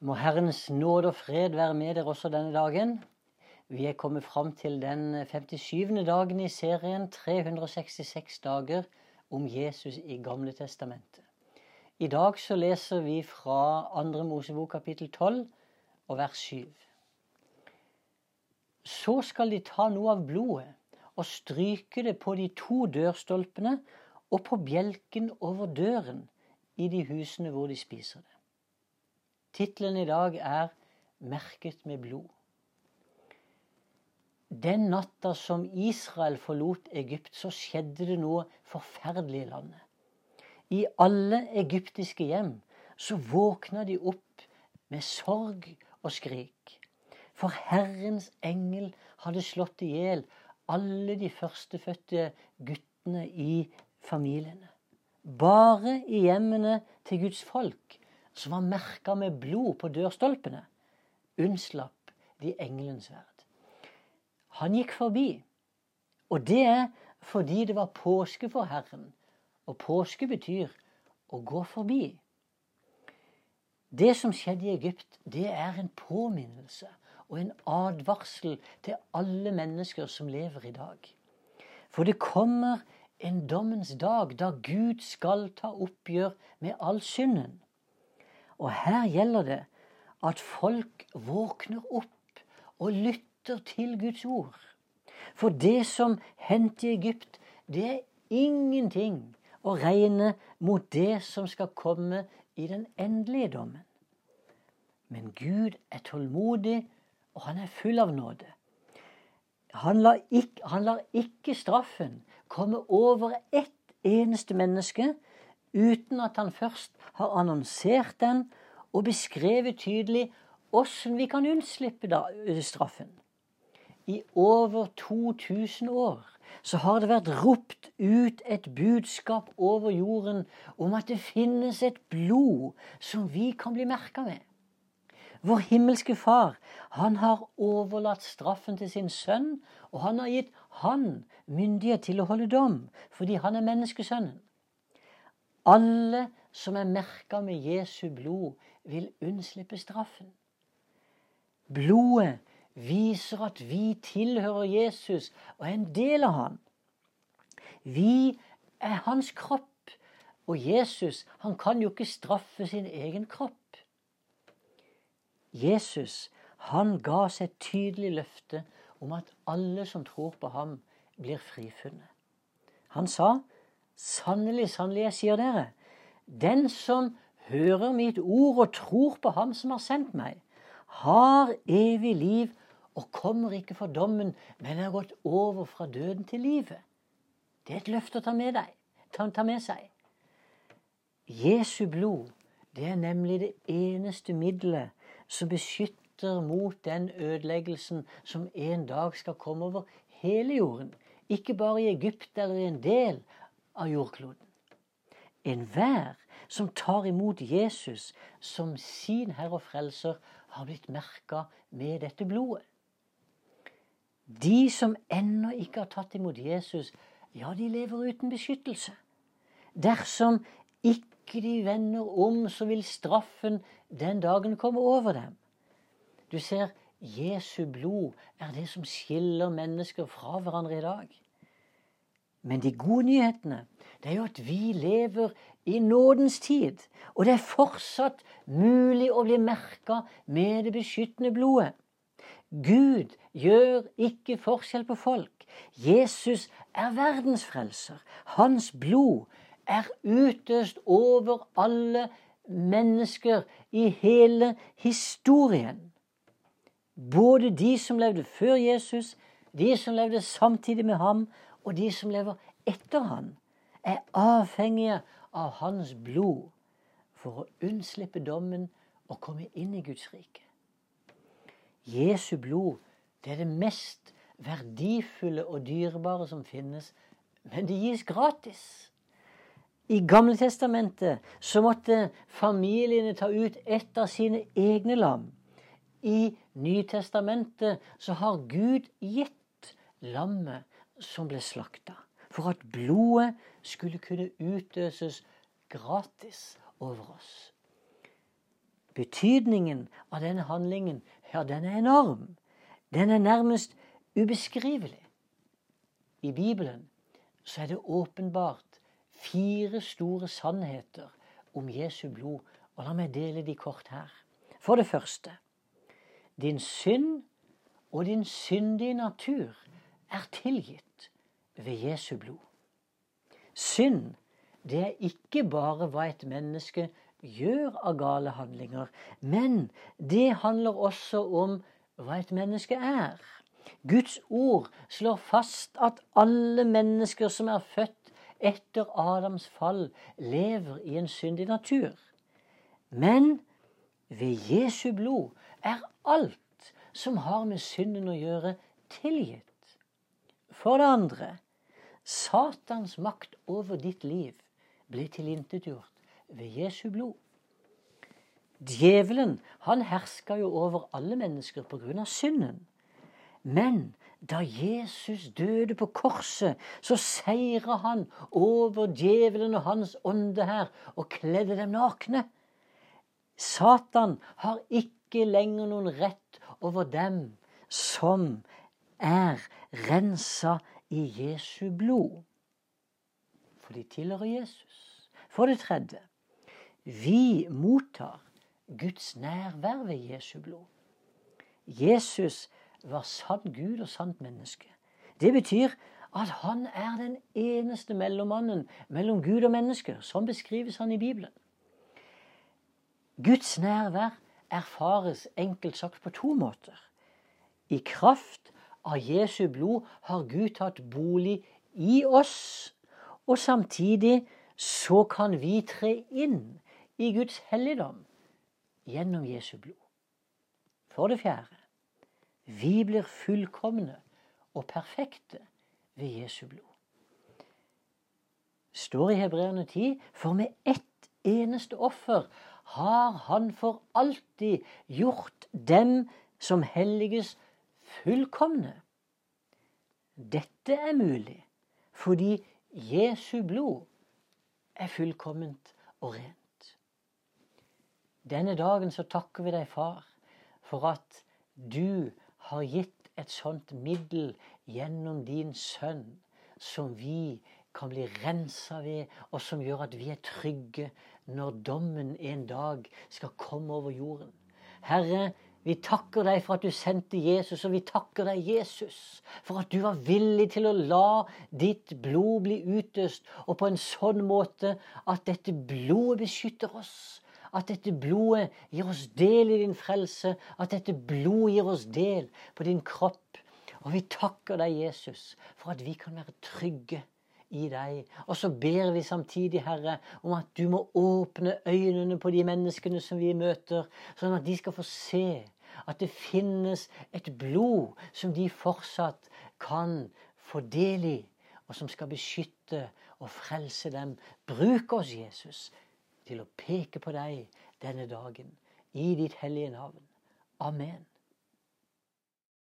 Må Herrens nåde og fred være med dere også denne dagen. Vi er kommet fram til den 57. dagen i serien 366 dager om Jesus i Gamle Testamentet. I dag så leser vi fra 2. Mosebok kapittel 12 og vers 7. Så skal de ta noe av blodet og stryke det på de to dørstolpene og på bjelken over døren i de husene hvor de spiser det. Tittelen i dag er 'Merket med blod'. Den natta som Israel forlot Egypt, så skjedde det noe forferdelig i landet. I alle egyptiske hjem så våkna de opp med sorg og skrik. For Herrens engel hadde slått i hjel alle de førstefødte guttene i familiene. Bare i hjemmene til Guds folk som var merka med blod på dørstolpene, unnslapp de engelens verd. Han gikk forbi, og det er fordi det var påske for Herren. Og påske betyr å gå forbi. Det som skjedde i Egypt, det er en påminnelse og en advarsel til alle mennesker som lever i dag. For det kommer en dommens dag da Gud skal ta oppgjør med all synden. Og her gjelder det at folk våkner opp og lytter til Guds ord. For det som hendte i Egypt, det er ingenting å regne mot det som skal komme i den endelige dommen. Men Gud er tålmodig, og han er full av nåde. Han lar ikke, han lar ikke straffen komme over ett eneste menneske uten at han først har annonsert den og beskrevet tydelig åssen vi kan unnslippe straffen. I over 2000 år så har det vært ropt ut et budskap over jorden om at det finnes et blod som vi kan bli merka med. Vår himmelske Far han har overlatt straffen til sin sønn, og han har gitt han myndighet til å holde dom, fordi han er menneskesønnen. Alle som er merka med Jesu blod, vil unnslippe straffen. Blodet viser at vi tilhører Jesus og er en del av han. Vi er hans kropp, og Jesus han kan jo ikke straffe sin egen kropp. Jesus han ga seg et tydelig løfte om at alle som tror på ham, blir frifunnet. Han sa Sannelig, sannelig, jeg sier dere, den som hører mitt ord og tror på Ham som har sendt meg, har evig liv og kommer ikke for dommen, men er gått over fra døden til livet. Det er et løfte å ta med, deg, ta, ta med seg. Jesu blod, det er nemlig det eneste middelet som beskytter mot den ødeleggelsen som en dag skal komme over hele jorden. Ikke bare i Egypt eller i en del av jordkloden. Enhver som tar imot Jesus som sin Herre og Frelser, har blitt merka med dette blodet. De som ennå ikke har tatt imot Jesus, ja, de lever uten beskyttelse. Dersom ikke de vender om, så vil straffen den dagen komme over dem. Du ser, Jesu blod er det som skiller mennesker fra hverandre i dag. Men de gode nyhetene det er jo at vi lever i nådens tid. Og det er fortsatt mulig å bli merka med det beskyttende blodet. Gud gjør ikke forskjell på folk. Jesus er verdensfrelser. Hans blod er utøst over alle mennesker i hele historien. Både de som levde før Jesus, de som levde samtidig med ham, og de som lever etter han, er avhengige av hans blod for å unnslippe dommen og komme inn i Guds rike. Jesu blod det er det mest verdifulle og dyrebare som finnes, men det gis gratis. I Gamle Testamentet så måtte familiene ta ut ett av sine egne lam. I Nytestamentet så har Gud gitt lammet som ble slakta, for at blodet skulle kunne utøses gratis over oss. Betydningen av denne handlingen, ja, den er enorm. Den er nærmest ubeskrivelig. I Bibelen så er det åpenbart fire store sannheter om Jesu blod, og la meg dele de kort her. For det første din synd og din syndige natur er tilgitt ved Jesu blod. Synd, det er ikke bare hva et menneske gjør av gale handlinger, men det handler også om hva et menneske er. Guds ord slår fast at alle mennesker som er født etter Adams fall, lever i en syndig natur. Men ved Jesu blod er alt som har med synden å gjøre, tilgitt. For det andre Satans makt over ditt liv ble tilintetgjort ved Jesu blod. Djevelen han herska jo over alle mennesker pga. synden. Men da Jesus døde på korset, så seira han over djevelen og hans ånde her og kledde dem nakne. Satan har ikke lenger noen rett over dem som er rensa i Jesu blod. For de tilhører Jesus. For det tredje vi mottar Guds nærvær ved Jesu blod. Jesus var sann Gud og sant menneske. Det betyr at han er den eneste mellommannen mellom Gud og mennesker. Sånn beskrives han i Bibelen. Guds nærvær erfares enkelt sagt på to måter. I kraft av Jesu blod har Gud tatt bolig i oss, og samtidig så kan vi tre inn i Guds helligdom gjennom Jesu blod. For det fjerde vi blir fullkomne og perfekte ved Jesu blod. står i Hebreerne 10.: For med ett eneste offer har Han for alltid gjort dem som helliges, fullkomne. Dette er mulig fordi Jesu blod er fullkomment og rent. Denne dagen så takker vi deg, far, for at du har gitt et sånt middel gjennom din sønn, som vi kan bli rensa ved, og som gjør at vi er trygge når dommen en dag skal komme over jorden. Herre, vi takker deg for at du sendte Jesus, og vi takker deg, Jesus, for at du var villig til å la ditt blod bli utøst, og på en sånn måte at dette blodet beskytter oss at dette blodet gir oss del i din frelse. At dette blodet gir oss del på din kropp. Og vi takker deg, Jesus, for at vi kan være trygge i deg. Og så ber vi samtidig, Herre, om at du må åpne øynene på de menneskene som vi møter, sånn at de skal få se at det finnes et blod som de fortsatt kan få del i, og som skal beskytte og frelse dem. Bruk oss, Jesus, til å peke på deg denne dagen i ditt hellige navn. Amen.